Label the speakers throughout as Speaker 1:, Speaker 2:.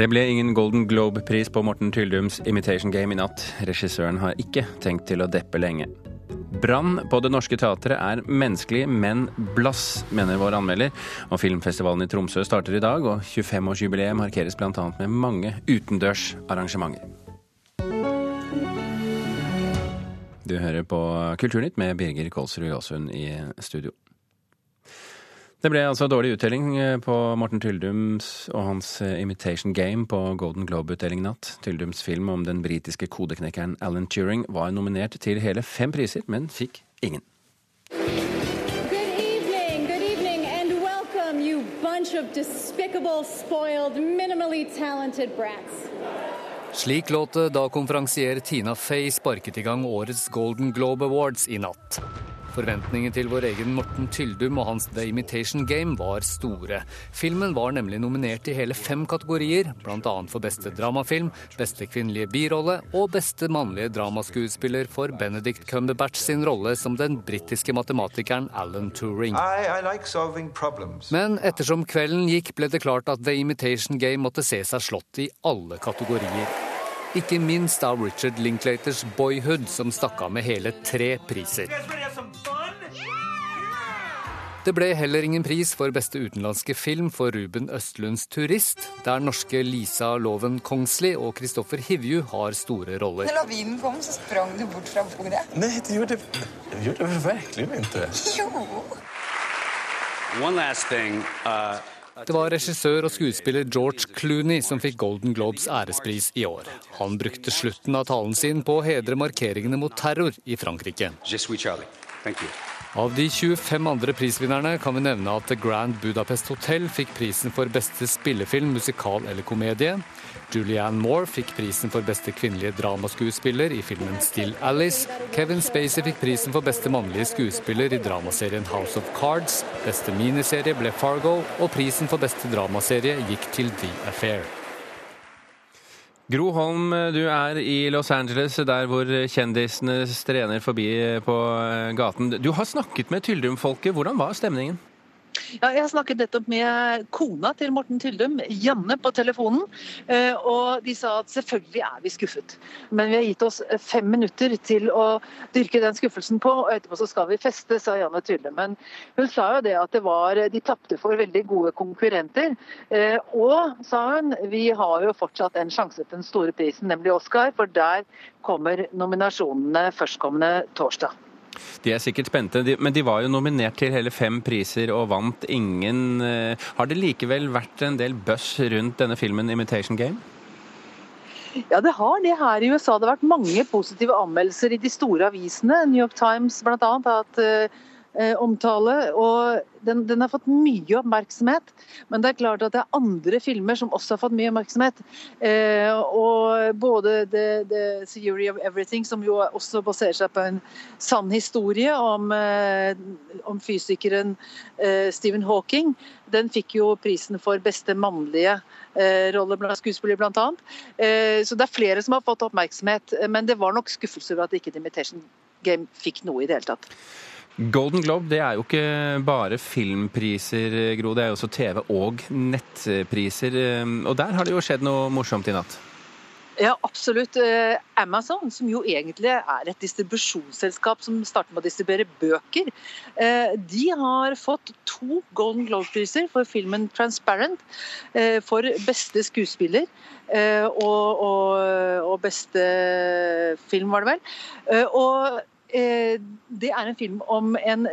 Speaker 1: Det ble ingen Golden Globe-pris på Morten Tyldums Imitation Game i natt. Regissøren har ikke tenkt til å deppe lenge. Brann på Det Norske Teatret er menneskelig, men blass, mener vår anmelder. Og filmfestivalen i Tromsø starter i dag, og 25-årsjubileet markeres bl.a. med mange utendørs arrangementer. Du hører på Kulturnytt med Birger Kolsrud Jåsund i studio. Det ble altså dårlig uttelling eh, på Morten Tyldums og hans eh, Imitation Game på Golden Globe-utdeling natt. Tyldums film om den britiske kodeknekkeren Alan Turing var nominert til hele fem priser, men fikk ingen.
Speaker 2: Good evening, good evening, and welcome, you bunch of despicable, spoiled, minimally talented brats.
Speaker 3: Slik låt det da konferansier Tina Fey sparket i gang årets Golden Globe Awards i natt. Forventningene til vår egen Morten Tyldum og hans The Imitation Game var store. Filmen var nemlig nominert i hele fem kategorier, bl.a. for beste dramafilm, beste kvinnelige birolle og beste mannlige dramaskuespiller for Benedict Cumberbatch sin rolle som den britiske matematikeren Alan Turing.
Speaker 4: I, I like.
Speaker 3: Men ettersom kvelden gikk, ble det klart at The Imitation Game måtte se seg slått i alle kategorier. Ikke minst av Richard Linklaters Boyhood, som stakk av med hele tre priser. Det ble heller ingen pris for beste utenlandske film for Ruben Østlunds 'Turist', der norske Lisa Loven Kongsli og Kristoffer Hivju har store roller.
Speaker 5: Når lavinen kom så sprang du bort fra bordet.
Speaker 6: Nei, det gjorde, det gjorde jag verkligen inte.
Speaker 5: Jo.
Speaker 7: One last thing. Uh,
Speaker 3: Det var regissør og skuespiller George Clooney som fikk Golden Globes ærespris i år. Han brukte slutten av talen sin på å hedre markeringene mot terror i Frankrike.
Speaker 7: Je suis Charlie. Thank you.
Speaker 3: Av de 25 andre prisvinnerne kan vi nevne at The Grand Budapest Hotel fikk prisen for beste spillefilm, musikal eller komedie. Julianne Moore fikk prisen for beste kvinnelige dramaskuespiller i filmen Still Alice. Kevin Spacey fikk prisen for beste mannlige skuespiller i dramaserien House of Cards. Beste miniserie ble Fargo, og prisen for beste dramaserie gikk til The Affair.
Speaker 1: Gro Holm, du er i Los Angeles, der hvor kjendisene strener forbi på gaten. Du har snakket med Tyldum-folket. Hvordan var stemningen?
Speaker 8: Ja, jeg snakket nettopp med kona til Morten Tyldum, Janne, på telefonen. eh, Og de sa at selvfølgelig er vi skuffet. Men vi har gitt oss fem minutter til å dyrke den skuffelsen på, og etterpå så skal vi feste, sa Janne Tyldum. Men hun sa jo det at det var, de tapte for veldig gode konkurrenter. Eh, Og, sa hun, vi har jo fortsatt en sjanse til den store prisen, nemlig Oscar, for der kommer nominasjonene førstkommende torsdag.
Speaker 1: De er sikkert spente, men de var jo nominert til hele fem priser og vant ingen. eh, Har det likevel vært en del buzz rundt denne filmen 'Imitation Game'?
Speaker 8: Ja, det har det her i USA. Det har vært mange positive anmeldelser i de store avisene. New York Times bl.a. hatt eh, omtale. Og den, den har fått mye oppmerksomhet. Men det er klart at det er andre filmer som også har fått mye oppmerksomhet. Eh, og både The, The Theory of Everything, som jo også baserer seg på en sann historie om, eh, om fysikeren eh, Stephen Hawking, den fikk jo prisen for beste mannlige eh, rolle blant skuespillere, bl.a. Eh, så det er flere som har fått oppmerksomhet, eh, men det var nok skuffelse over at ikke The Imitation Game fikk noe i det hele tatt.
Speaker 1: Golden Globe det er jo ikke bare filmpriser, Gro. Det er jo også TV- og nettpriser. eh, Og der har det jo skjedd noe morsomt i natt.
Speaker 8: Ja, absolutt. Eh, Amazon, som jo egentlig er et distribusjonsselskap som starter med å distribuere bøker, eh, de har fått to Golden Globe-priser for filmen 'Transparent'. For beste skuespiller og, og, beste film, var det vel. Og det er en film om en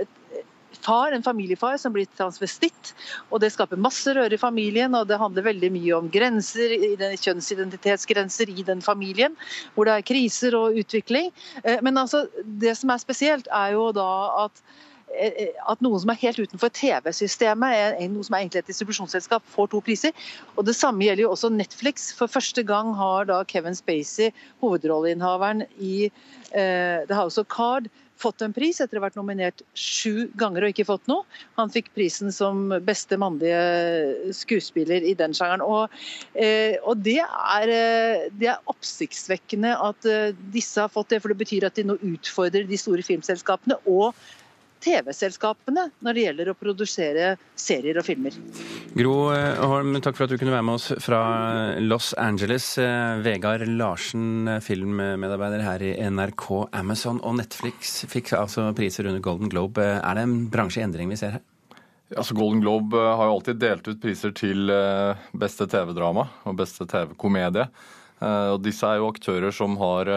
Speaker 8: far, en familiefar som blir transvestitt. og Det skaper masse røre i familien, og det handler veldig mye om grenser, kjønnsidentitetsgrenser i den familien, hvor det er kriser og utvikling. Eh, Men altså, det som er spesielt, er jo da at eh, at noen som er helt utenfor TV-systemet, noe som er egentlig et distribusjonsselskap, får to priser. Og Det samme gjelder jo også Netflix. For første gang har da Kevin Spacey, hovedrolleinnehaveren i uh, The House of Card, fått en pris etter å ha vært nominert sju ganger og ikke fått noe. Han fikk prisen som beste mannlige skuespiller i den sjangeren. Og, eh, og det, er, eh, det er oppsiktsvekkende at eh, disse har fått det, for det betyr at de nå utfordrer de store filmselskapene. og TV-selskapene når det gjelder å produsere serier og filmer.
Speaker 1: Gro eh, Holm, takk for at du kunne være med oss fra Los Angeles. Eh, Vegard Larsen, eh, filmmedarbeider her i NRK. Amazon og Netflix fikk altså priser under Golden Globe. Er det en bransjeendring vi ser her?
Speaker 9: Altså Golden Globe har jo alltid delt ut priser til beste TV-drama og beste TV-komedie. Og disse er jo aktører som har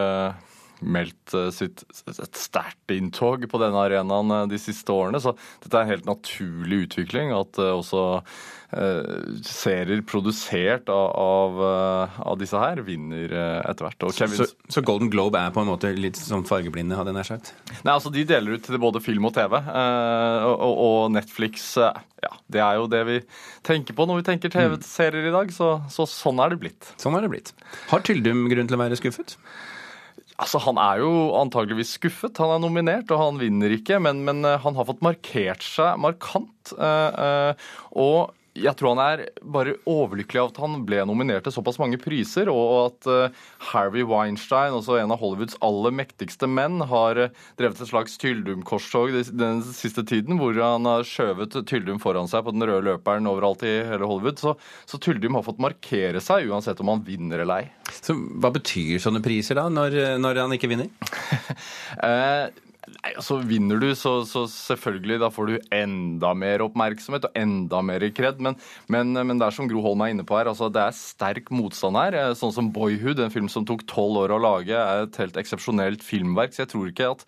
Speaker 9: meldt eh, sitt, et sterkt inntog på denne arenaen eh, de siste årene. Så dette er en helt naturlig utvikling. At eh, også eh, serier produsert av, av, av, disse her vinner etter hvert.
Speaker 1: Så, så, Golden Globe er på en måte litt som fargeblinde, hadde jeg nær sagt?
Speaker 9: Nei, altså de deler ut til både film og TV. Eh, og, og, Netflix ja, det er jo det vi tenker på når vi tenker TV-serier i dag. Så, så sånn er det blitt.
Speaker 1: Sånn er det blitt. Har Tyldum grunn til å være skuffet?
Speaker 9: Altså, Han er jo antageligvis skuffet. Han er nominert, og han vinner ikke. Men, men eh, han har fått markert seg markant. Eh, eh, og jeg tror han er bare overlykkelig av at han ble nominert til såpass mange priser, og at Harry Harvey Weinstein, også en av Hollywoods aller mektigste menn, har uh, drevet et slags Tyldum-korstog den siste tiden, hvor han har skjøvet Tyldum foran seg på den røde løperen overalt i hele Hollywood. Så, så Tyldum har fått markere seg, uansett om han vinner eller ei.
Speaker 1: Så Hva betyr sånne priser, da, når, når han ikke vinner?
Speaker 9: uh, Nei, altså Vinner du, så, så, selvfølgelig da får du enda mer oppmerksomhet og enda mer kred. Men, men, men, det er som Gro Holm er inne på her, altså det er sterk motstand her. Eh, sånn som 'Boyhood', en film som tok tolv år å lage, er et helt eksepsjonelt filmverk. Så jeg tror ikke at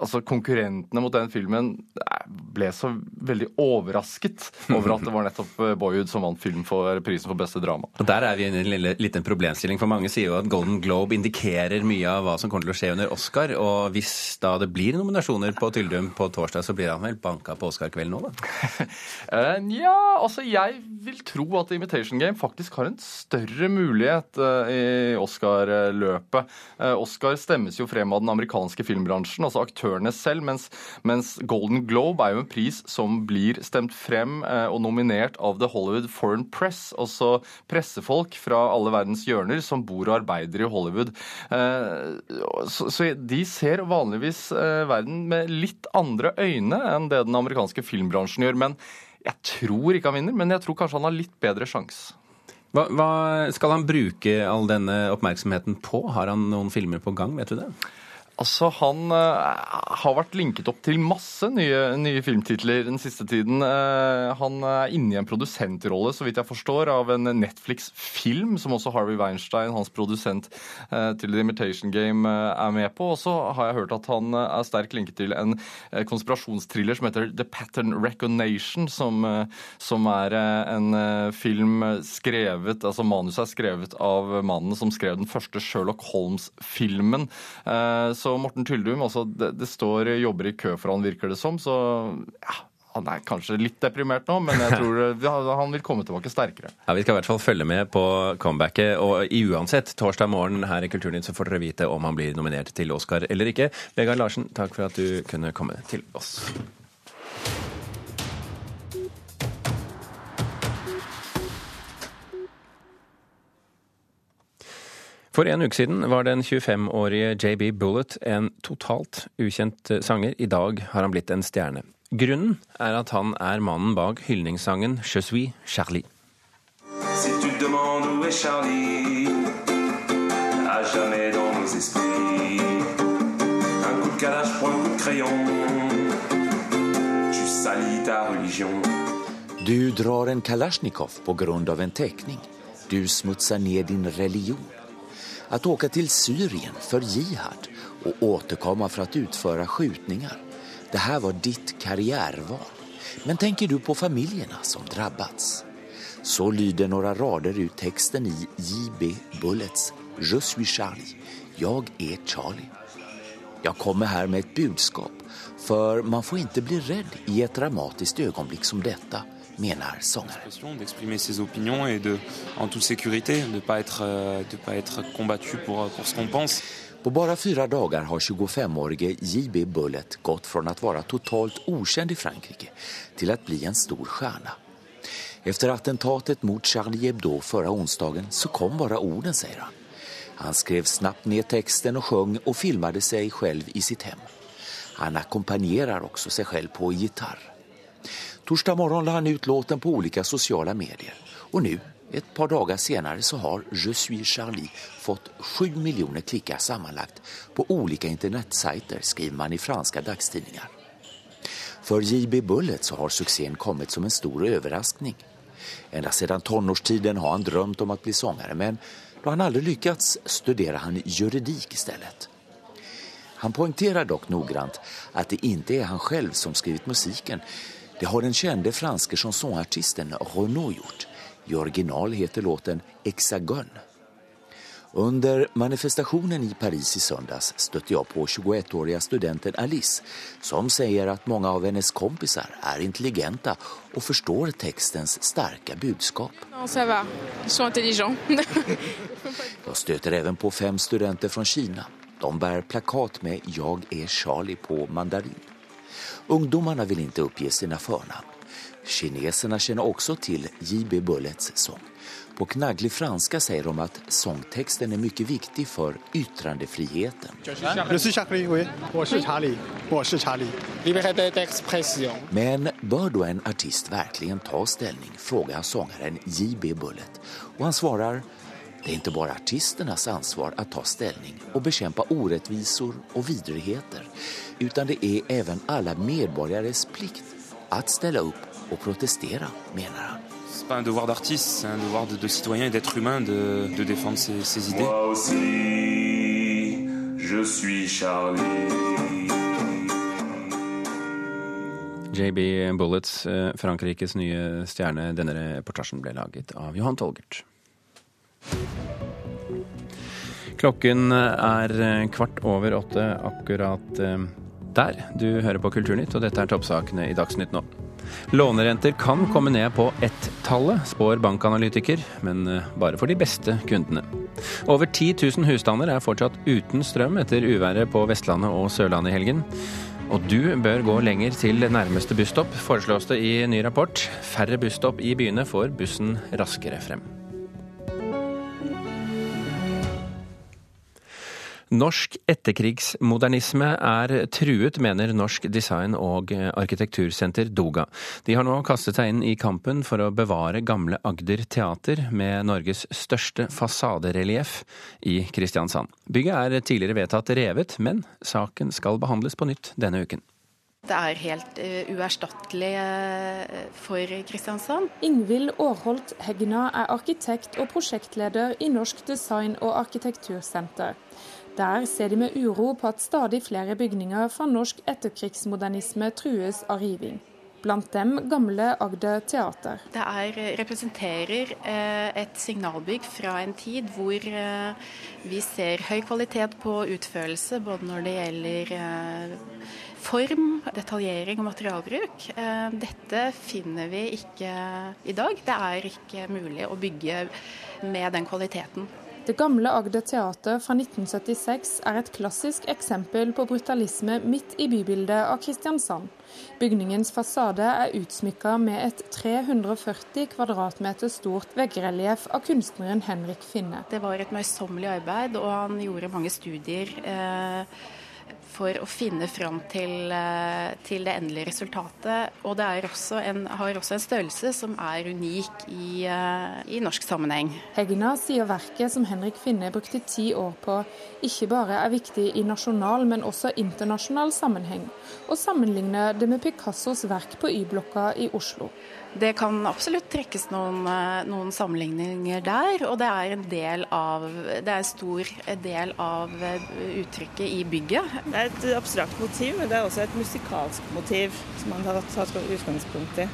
Speaker 9: altså, konkurrentene mot den filmen eh, ble så veldig overrasket over at det var nettopp eh, 'Boyhood' som vant film for prisen for beste drama.
Speaker 1: Og Der er vi i en liten problemstilling, for mange sier jo at Golden Globe indikerer mye av hva som kommer til å skje under Oscar. og hvis da det blir nominasjoner på Tyldum på torsdag, så blir han vel banka på Oscar-kvelden nå, da?
Speaker 9: Nja, ja, altså jeg vil tro at Imitation Game faktisk har en større mulighet uh, i Oscar-løpet. Uh, Oscar stemmes jo frem av den amerikanske filmbransjen, altså aktørene selv, mens, mens, Golden Globe er jo en pris som blir stemt frem og nominert av The Hollywood Foreign Press, også pressefolk fra alle verdens hjørner som bor og arbeider i Hollywood. Så de ser vanligvis verden med litt andre øyne enn det den amerikanske filmbransjen gjør. Men jeg tror ikke han vinner, men jeg tror kanskje han har litt bedre sjanse.
Speaker 1: Hva, hva, skal han bruke all denne oppmerksomheten på? Har han noen filmer på gang, vet du det?
Speaker 9: Altså, Han uh, har vært linket opp til masse nye, nye, filmtitler den siste tiden. Uh, han er inne i en produsentrolle, så vidt jeg forstår, av en Netflix-film som også Harvey Weinstein, hans produsent uh, til The Imitation Game, er med på. Og så har jeg hørt at han er sterkt linket til en konspirasjonstriller som heter The Pattern Recognition, som, som er en film skrevet Altså manuset er skrevet av mannen som skrev den første Sherlock Holmes-filmen. Uh, så Morten Tyldum, også, det, det, står jobber i kø for han, virker det som. Så ja, han er kanskje litt deprimert nå, men jeg tror han vil komme tilbake sterkere.
Speaker 1: Ja, Vi skal i hvert fall følge med på comebacket. Og uansett, torsdag morgen her i Kulturnytt så får dere vite om han blir nominert til Oscar eller ikke. Vegard Larsen, takk for at du kunne komme til oss. For en uke siden var den 25-årige JB Bullet en totalt ukjent sanger. I dag har han blitt en stjerne. Grunnen er at han er mannen bak hyldningssangen Je suis Charlie. Si tu demandes où est Charlie, à jamais dans nos esprits. Un coup de calage pour un coup de crayon, tu salis ta religion. Du drar en kalasjnikov av en tegning. Du smutser ned din religion. Att åka till Syrien för jihad och återkomma för att utföra skjutningar. Det var ditt karriärval. Men tänker du på familjerna som drabbats? Så lyder några rader ut texten i J.B. Bullets Je suis Charlie. Jag är Charlie. Jag kommer här med ett budskap, för man får inte bli rädd i ett dramatiskt ögonblick som detta menar sångaren. D'exprimer ses opinions et de, en toute sécurité, de pas être, euh, pense. På bare fire dager har 25-årige J.B. Bullet gått fra å være totalt ukjent i Frankrike til å bli en stor stjerne. Efter attentatet mot Charlie Hebdo forrige onsdagen så kom bare orden, sier han. Han skrev snabbt ned teksten og sang og filmet seg selv i sitt hem.
Speaker 10: Han akkompagnerer også seg selv på gitarr. Torsdag morgen la han ut låten på ulike sosiale medier. Og nå, et par dager senere, så har Je suis Charlie fått sju millioner klikker sammenlagt på ulike internettsider, skriver man i franske dagstidninger. For JB Bullet så har suksessen kommet som en stor overraskning. Enda siden tonårstiden har han drømt om å bli sanger, men da han aldri lykkes, studerer han juridik stedet. Han poengterer dock noggrant at det ikke er han selv som skrivit musikken. Det har den kjente franske chansonartisten Renaud gjort. I original heter låten Hexagon. Under manifestationen i Paris i söndags stötte jag på 21-åriga studenten Alice som säger att många av hennes kompisar är intelligenta och förstår textens starka budskap. Jag stöter även på fem studenter från Kina. De bär plakat med Jag är Charlie på mandarin. Ungdomarna vill inte uppge sina förnamn. Kineserna kjenner også til J.B. Bullets sång. På knagglig franska sier de at sångteksten er mye viktig for ytrandefriheten. Men bør då en artist verkligen ta ställning, frågar sångaren J.B. Bullet. Og han svarer det er ikke bare artisternas ansvar å ta stilling og bekjempe orättvisor og vidrigheter, utan det er også alle medborgares plikt å stille opp og protestere, mener han.
Speaker 11: C'est pas un devoir d'artiste, c'est un devoir de, de citoyen et d'être humain de, de défendre ses, ses, idées.
Speaker 12: Moi aussi, je suis Charlie.
Speaker 1: JB Bullets, eh, Frankrikes nye stjerne. Denne reportasjen ble laget av Johan Tolgert. Klokken er eh, kvart over åtte akkurat eh, der. Du hører på Kulturnytt, og dette er toppsakene i Dagsnytt nå. Lånerenter kan komme ned på ett-tallet, spår bankanalytiker, men eh, bare for de beste kundene. Over 10 000 husstander er fortsatt uten strøm etter uværet på Vestlandet og Sørlandet i helgen. Og du bør gå lenger til nærmeste busstopp, foreslås det i ny rapport. Færre busstopp i byene får bussen raskere frem. Norsk etterkrigsmodernisme er truet, mener Norsk design- og arkitektursenter Doga. De har nå kastet seg inn i kampen for å bevare gamle Agder teater med Norges største fasaderelieff i Kristiansand. Bygget er tidligere vedtatt revet, men saken skal behandles på nytt denne uken.
Speaker 13: Det er helt uh, uerstattelig uh, for Kristiansand.
Speaker 14: Ingvild Aarholt Hegna er arkitekt og prosjektleder i Norsk design- og arkitektursenter. Der ser de med uro på at stadig flere bygninger fra norsk etterkrigsmodernisme trues av riving. Blant dem gamle Agder teater.
Speaker 13: Det er, representerer eh, et signalbygg fra en tid hvor eh, vi ser høy kvalitet på utførelse, både når det gjelder eh, form, detaljering og materialbruk. Dette finner vi ikke i dag. Det er ikke mulig å bygge med den kvaliteten.
Speaker 14: Det gamle Agder teater fra 1976 er et klassisk eksempel på brutalisme midt i bybildet av Kristiansand. Bygningens fasade er utsmykka med et 340 kvadratmeter stort veggrelieff av kunstneren Henrik Finne.
Speaker 13: Det var et møysommelig arbeid, og han gjorde mange studier. Eh, for å finne fram til, eh, til, det endelige resultatet. Og det også en, har også en størrelse som er unik i, eh, i norsk sammenheng.
Speaker 14: Hegna sier verket som Henrik Finne brukte ti år på, ikke bare er viktig i nasjonal, men også internasjonal sammenheng, og sammenligner det med Picassos verk på Y-blokka i Oslo.
Speaker 13: Det kan absolutt trekkes noen, eh, noen, sammenligninger der, og det er en del av Det er en stor del av uttrykket i bygget.
Speaker 15: Er et abstrakt motiv, men det er også et musikalsk motiv som man har tatt utgangspunkt i.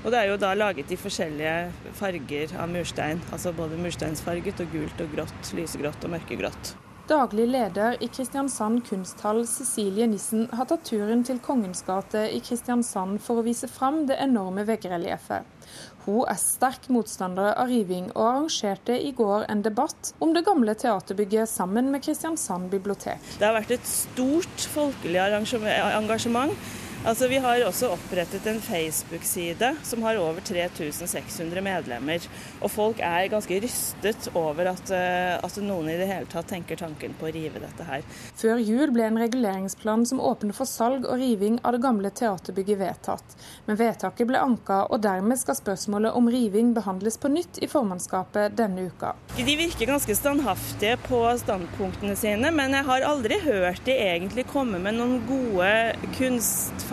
Speaker 15: Og det er jo da laget i forskjellige farger av murstein, altså både mursteinsfarget og gult og grått, lysegrått og mørkegrått.
Speaker 14: Daglig leder i Kristiansand kunsthall, Cecilie Nissen, har tatt turen til Kongens gate i Kristiansand for å vise fram det enorme veggrelieffet. Hun er sterk motstander av riving, og arrangerte i går en debatt om det gamle teaterbygget sammen med Kristiansand bibliotek.
Speaker 15: Det har vært et stort folkelig engasjement. Altså, Vi har også opprettet en Facebook-side som har over 3600 medlemmer. Og folk er ganske rystet over at, eh, at noen i det hele tatt tenker tanken på å rive dette her.
Speaker 14: Før jul ble en reguleringsplan som åpner for salg og riving av det gamle teaterbygget vedtatt. Men vedtaket ble anka, og dermed skal spørsmålet om riving behandles på nytt i formannskapet denne uka.
Speaker 15: De virker ganske standhaftige på standpunktene sine, men jeg har aldri hørt de egentlig komme med noen gode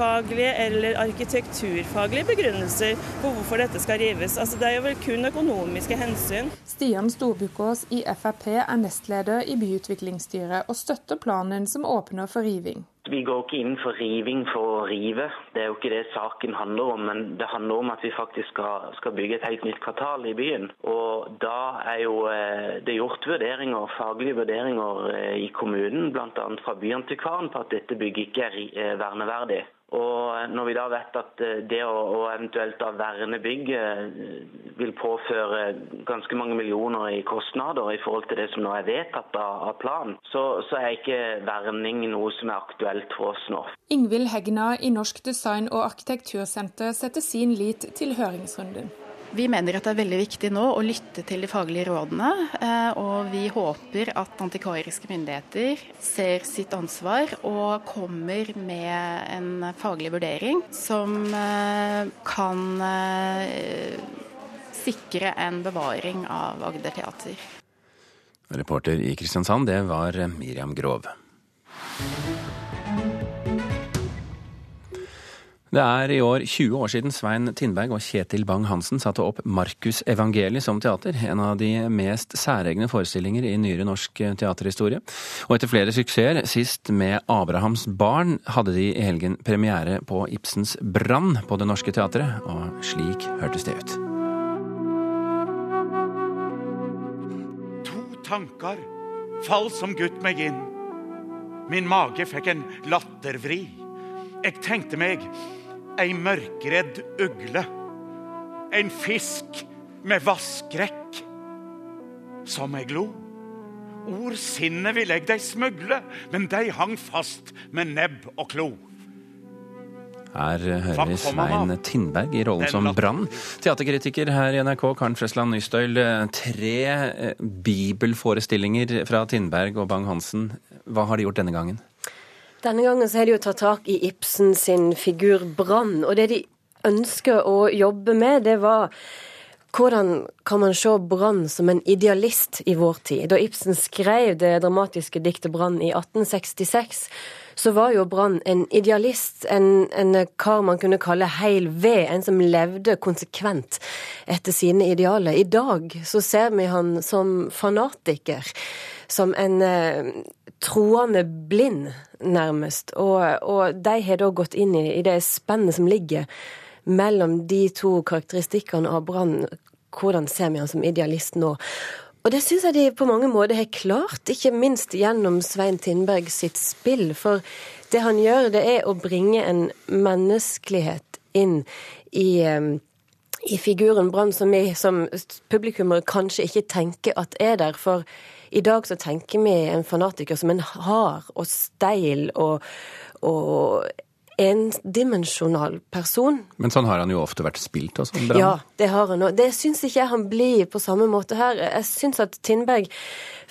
Speaker 15: kunstfaglige eller arkitekturfaglige begrunnelser for hvorfor dette skal rives. Altså, det er jo vel kun økonomiske hensyn.
Speaker 14: Stian Storbukkås i Frp er nestleder i byutviklingsstyret og støtter planen som åpner for riving.
Speaker 16: Vi går ikke inn for riving for å rive, det er jo ikke det saken handler om. Men det handler om at vi faktisk skal, skal bygge et helt nytt kvartal i byen. Og da er jo eh, det gjort vurderinger, faglige vurderinger eh, i kommunen, bl.a. fra Byantikvaren, på at dette bygget ikke er eh, verneverdig. Og når vi da vet at det å, eventuelt da verne bygget vil påføre ganske mange millioner i kostnader i forhold til det som nå er vedtatt av plan, så, så, er ikke verning noe som er aktuelt for oss nå.
Speaker 14: Ingvild Hegna i Norsk design- og arkitektursenter setter sin lit til høringsrunden.
Speaker 13: Vi mener at det er veldig viktig nå å lytte til de faglige rådene. Eh, og vi håper at antikvariske myndigheter ser sitt ansvar og kommer med en faglig vurdering som eh, kan eh, sikre en bevaring av Agder teater.
Speaker 1: Reporter i Kristiansand, det var Miriam Grov. Det er i år 20 år siden Svein Tindberg og Kjetil Bang-Hansen satte opp Markusevangeliet som teater, en av de mest særegne forestillinger i nyere norsk teaterhistorie. Og etter flere suksesser, sist med Abrahams barn, hadde de i helgen premiere på Ibsens Brann på Det Norske Teatret, og slik hørtes det ut.
Speaker 17: To tanker fall som gutt meg inn. Min mage fikk en lattervri. Jeg tenkte meg ei mørkredd ugle. En fisk med vasskrekk. Som jeg lo. Ord sinnet vil jeg dei smugle, men de hang fast med nebb og klo.
Speaker 1: Her hører Svein Tindberg i rollen som Brann. Teaterkritiker her i NRK, Karen Frøsland Nystøyl. Tre eh, bibelforestillinger fra Tindberg og Bang-Hansen. Hva har de gjort denne gangen?
Speaker 18: Denne gangen så har de jo tatt tak i Ibsen sin figur Brann. Og det de ønsker å jobbe med, det var hvordan kan man se Brann som en idealist i vår tid? Da Ibsen skrev det dramatiske diktet Brann i 1866, så var jo Brann en idealist, en, en kar man kunne kalle heil ved, en som levde konsekvent etter sine idealer. I dag så ser vi han som fanatiker, som en eh, troende blind, nærmest. Og, og de har da gått inn i, i det spennet som ligger mellom de to karakteristikkene av Brann. Hvordan ser vi han som idealist nå? Og det syns jeg de på mange måter har klart, ikke minst gjennom Svein Tindberg sitt spill. For det han gjør, det er å bringe en menneskelighet inn i, i figuren Brann, som vi som publikummere kanskje ikke tenker at er der. For i dag så tenker vi en fanatiker som en hard og steil og, og endimensjonal person.
Speaker 1: Men sånn har han jo ofte vært spilt også,
Speaker 18: Brann? Ja, det har han. Og det syns ikke jeg han blir på samme måte her. Jeg syns at Tindberg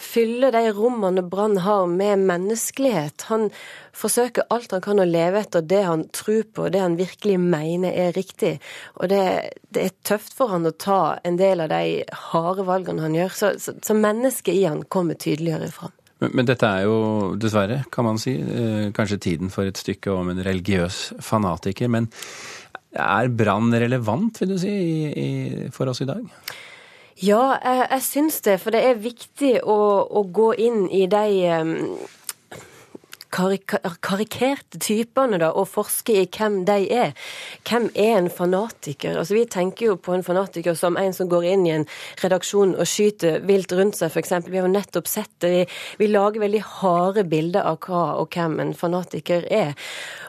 Speaker 18: fyller de rommene Brann har med menneskelighet. Han forsøker alt han kan å leve etter det han tror på, det han virkelig mener er riktig. Og det, det er tøft for han å ta en del av de harde valgene han gjør. Så, så, så mennesket i han kommer tydeligere fram.
Speaker 1: Men, dette er jo dessverre, kan man si, eh, kanskje tiden for et stykke om en religiøs fanatiker. Men er brann relevant, vil du si, for oss i dag?
Speaker 18: Ja, jeg, jeg syns det. For det er viktig å, å gå inn i de um karikerte typene da, og forske i hvem de er. Hvem er en fanatiker? Altså, Vi tenker jo på en fanatiker som en som går inn i en redaksjon og skyter vilt rundt seg, f.eks. Vi har jo nettopp sett det. Vi, vi lager veldig harde bilder av hva og hvem en fanatiker er.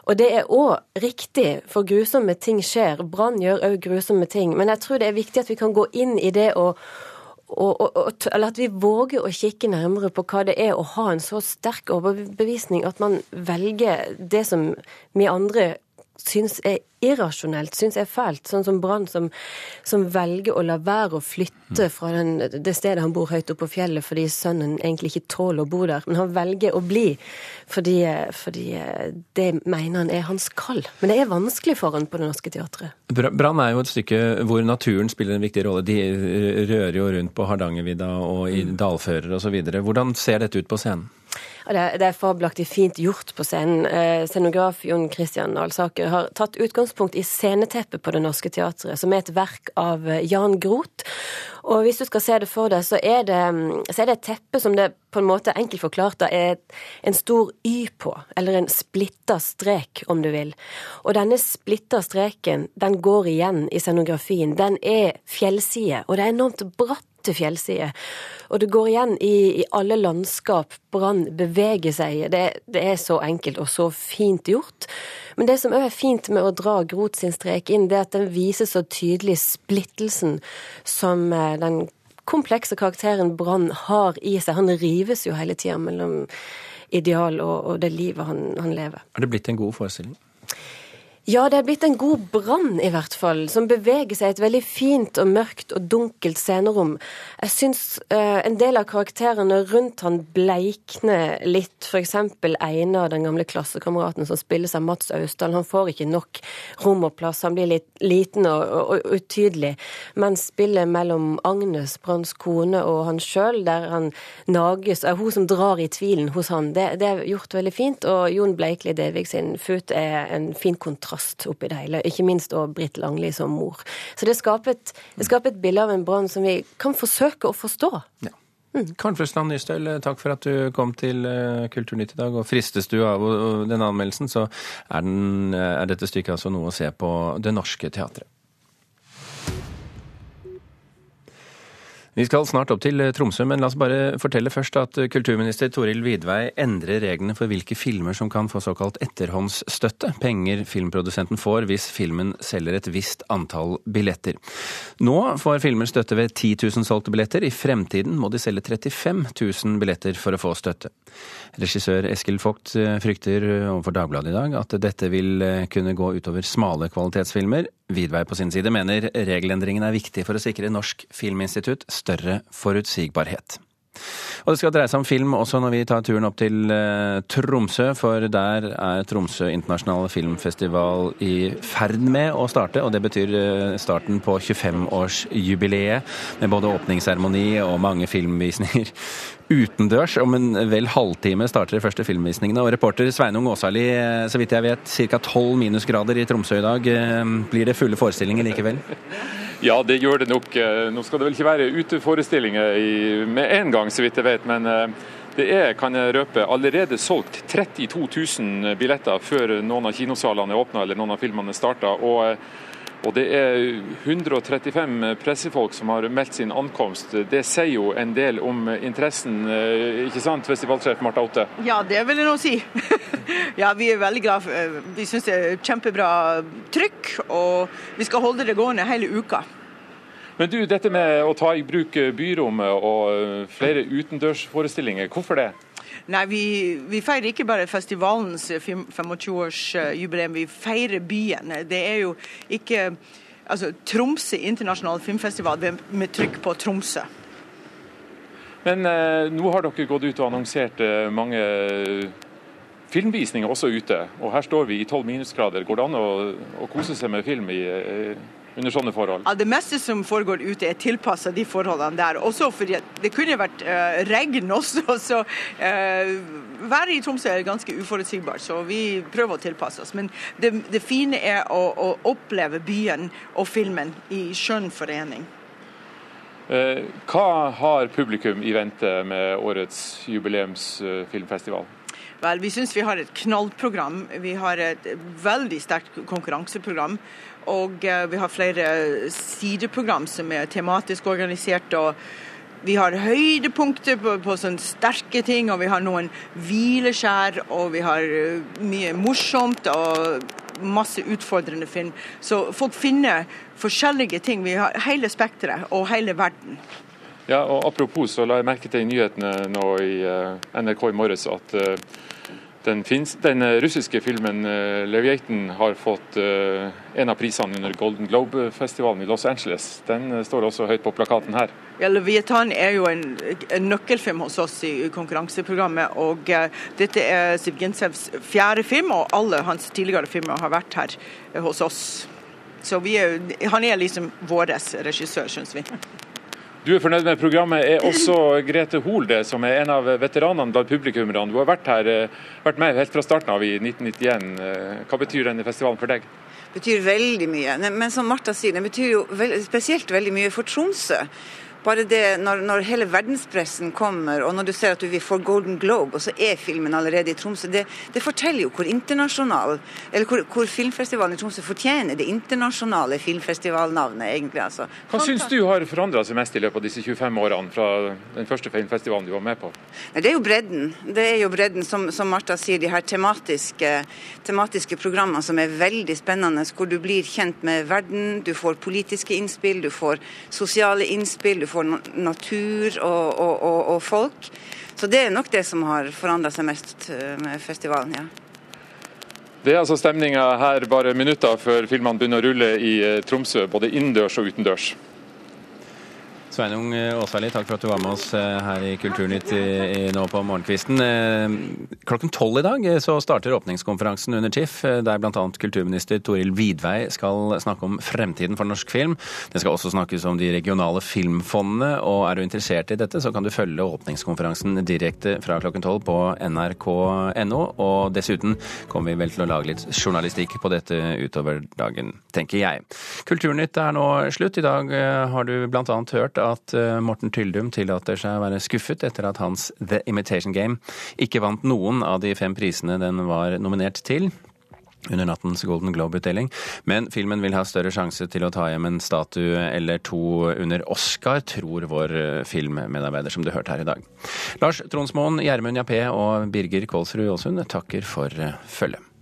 Speaker 18: Og det er òg riktig, for grusomme ting skjer. Brann gjør òg grusomme ting. Men jeg tror det er viktig at vi kan gå inn i det og og, og, eller at vi våger å kikke nærmere på hva det er å ha en så sterk overbevisning at man velger det som vi andre syns er irrasjonelt, syns er fælt. Sånn som Brann, som, som, velger å la være å flytte fra den, det stedet han bor høyt oppe på fjellet fordi sønnen egentlig ikke tåler å bo der. Men han velger å bli fordi, fordi det mener han er hans kall. Men det er vanskelig for han på Det Norske Teatret.
Speaker 1: Brann er jo et stykke hvor naturen spiller en viktig rolle. De rører jo rundt på Hardangervidda og i dalfører osv. Hvordan ser dette ut på scenen?
Speaker 18: Det er fabelaktig fint gjort på scenen. Eh, scenograf Jon Christian Alsaker har tatt utgangspunkt i sceneteppet på Det Norske Teatret, som er et verk av eh, Jan Groth. Og hvis du skal se det for deg, så er det, mm, så er det et teppe som det på en måte enkelt forklart da, er en stor Y på, eller en splitta strek, om du vil. Og denne splitta streken, den går igjen i scenografien. Den er fjellside, og det er enormt bratt til fjellside. Og det går igjen i, i alle landskap. Brann beveger seg. Det, det, er så enkelt og så fint gjort. Men det som òg er fint med å dra Groth sin strek inn, det er at den viser så tydelig splittelsen som eh, den komplekse karakteren Brann har i seg. Han rives jo hele tida mellom ideal og, og, det livet han, han lever.
Speaker 1: Er det blitt en god forestilling?
Speaker 18: Ja, det er blitt en god brann, i hvert fall, som beveger seg i et veldig fint og mørkt og dunkelt scenerom. Jeg syns uh, en del av karakterene rundt han bleikner litt. Eksempel Einar, den gamle klassekameraten som spilles av Mats Austdal. Han får ikke nok rom og plass, han blir litt liten og, og, og utydelig. Men spillet mellom Agnes, Branns kone, og han sjøl, der han nages, er hun som drar i tvilen hos han, det, det er gjort veldig fint. Og Jon Bleikli Devik sin Fut er en fin kontrast kontrast oppi det hele. Ikke minst og Britt Langli som mor. Så det skaper et, bilde av en brann som vi kan forsøke å forstå.
Speaker 1: Ja. Mm. Karen Frøsland Nystøl, takk for at du kom til eh, Kulturnytt i dag. Og fristes du av denne anmeldelsen, så er, den, eh, er dette stykket altså noe å se på Det Norske Teatret. Vi skal snart opp til eh, Tromsø, men la oss bare fortelle først at eh, kulturminister Toril Vidvei endrer reglene for hvilke filmer som kan få såkalt etterhåndsstøtte, penger filmprodusenten får hvis filmen selger et visst antall billetter. Nå får filmer støtte ved 10 000 solgte billetter, i fremtiden må de selge 35 000 billetter for å få støtte. Regissør Eskil Vogt eh, frykter overfor Dagbladet i dag at dette vil kunne gå utover smale kvalitetsfilmer. Vidvei på sin side mener regelendringen er viktig for å sikre Norsk Filminstitutt større forutsigbarhet. Og det skal dreie seg om film også når vi tar turen opp til eh, Tromsø, for der er Tromsø internasjonale filmfestival i ferd med å starte. Og det betyr eh, starten på 25-årsjubileet, med både åpningsseremoni og mange filmvisninger utendørs. Om en vel halvtime starter de første filmvisningene. Og reporter Sveinung Åsali, eh, så vidt jeg vet ca. 12 minusgrader i Tromsø i dag. Blir det fulle forestillinger likevel?
Speaker 19: Ja, det gjør det nok. Eh, nå skal det vel ikke være uteforestillinger med en gang, så vidt jeg vet. Men eh, det er, kan jeg røpe, allerede solgt 32 000 billetter før noen av kinosalene er åpna eller noen av filmene starter. Og, eh, og det er 135 pressefolk som har meldt sin ankomst. Det sier jo en del om interessen, ikke sant, festivalsjef Marta Otte?
Speaker 20: Ja, det vil jeg nå si. ja, vi er veldig glad. Vi syns det er kjempebra trykk, og vi skal holde det gående hele uka.
Speaker 19: Men du, dette med å ta i bruk byrommet og eh, flere utendørsforestillinger, hvorfor det?
Speaker 20: Nei, vi, vi, feirer ikke bare festivalens 25-årsjubileum, vi feirer byen. Det er jo ikke altså, Tromsø internasjonal filmfestival med trykk på Tromsø.
Speaker 19: Men eh, nå har dere gått ut og annonsert eh, mange filmvisninger også ute. Og her står vi i tolv minusgrader. Går det an å, å kose seg med film i, eh, under sånne forhold?
Speaker 20: Ja, Det meste som foregår ute er tilpassa de forholdene der. Også fordi det kunne vært uh, regn også. Så uh, været i Tromsø er ganske uforutsigbart, så vi prøver å tilpasse oss. Men det, det fine er å, å, oppleve byen og filmen i skjønn forening.
Speaker 19: Uh, hva har publikum i vente med årets jubileumsfilmfestival?
Speaker 20: Vel, Vi syns vi har et knallprogram. Vi har et veldig sterkt konkurranseprogram. Og uh, vi har flere sideprogram som er tematisk organisert. og vi har høydepunkter på, på sånne sterke ting, og vi har noen hvileskjær, og vi har uh, mye morsomt og masse utfordrende film. Så folk finner forskjellige ting. Vi har hele spekteret og hele verden.
Speaker 19: Ja, og Apropos så la jeg merke til i nyhetene nå i uh, NRK i morges at Den, finnes, den eh, russiske filmen uh, 'Leviaten' har fått uh, en av prisene under Golden Globe-festivalen i Los Angeles. Den uh, står også høyt på plakaten her.
Speaker 20: Ja, 'Leviatan' er jo en, en, nøkkelfilm hos oss i konkurranseprogrammet. og Dette er Siv Gintsevs fjerde film, og alle hans tidligere filmer har vært her hos oss. Så er, han er liksom vår regissør, syns vi.
Speaker 19: Du er fornøyd med programmet. Er også Grete Holde, som er en av veteranene blant publikummerne. Du har vært, her, eh, vært med helt fra starten av i 1991. Eh, hva betyr denne festivalen for deg?
Speaker 21: Betyr veldig mye. Men som Martha sier, det betyr jo spesielt veldig mye for Tromsø. Bare det når, når, hele verdenspressen kommer, og når du ser at vi får Golden Globe, og så er filmen allerede i Tromsø, det, det forteller jo hvor internasjonal, eller hvor, hvor, filmfestivalen i Tromsø fortjener det internasjonale filmfestivalnavnet, egentlig. altså.
Speaker 19: Hva syns du har forandra seg mest i løpet av disse 25 årene fra den første filmfestivalen du var med på?
Speaker 21: Nei, Det er jo bredden. Det er jo bredden, som, som Martha sier, de her tematiske, tematiske programmene som er veldig spennende, hvor du blir kjent med verden, du får politiske innspill, du får sosiale innspill. du får for natur og, og, og, og folk. Så det er nok det som har forandra seg mest eh, med festivalen, ja.
Speaker 19: Det er altså stemninga her bare minutter før filmene begynner å rulle i eh, Tromsø, både innendørs og utendørs.
Speaker 1: Sveinung Aasværli, takk for at du var med oss eh, her i Kulturnytt nå på morgenkvisten. Eh, klokken tolv i dag eh, så starter åpningskonferansen under TIFF, der bl.a. kulturminister Toril Vidvei skal snakke om fremtiden for norsk film. Det skal også snakkes om de regionale filmfondene, og er du interessert i dette, så kan du følge åpningskonferansen direkte fra klokken tolv på nrk.no. Og dessuten kommer vi vel til å lage litt journalistikk på dette utover dagen, tenker jeg. Kulturnytt er nå slutt. I dag har du bl.a. hørt at eh, Morten Tyldum tillater seg å være skuffet etter at hans The Imitation Game ikke vant noen av de fem prisene den var nominert til under nattens Golden Globe-utdeling. Men filmen vil ha større sjanse til å ta hjem en statue eller to under Oscar, tror vår eh, filmmedarbeider som du hørte her i dag. Lars Tronsmoen, Gjermund Jappé og Birger Kålsrud Aasund takker for eh, følget.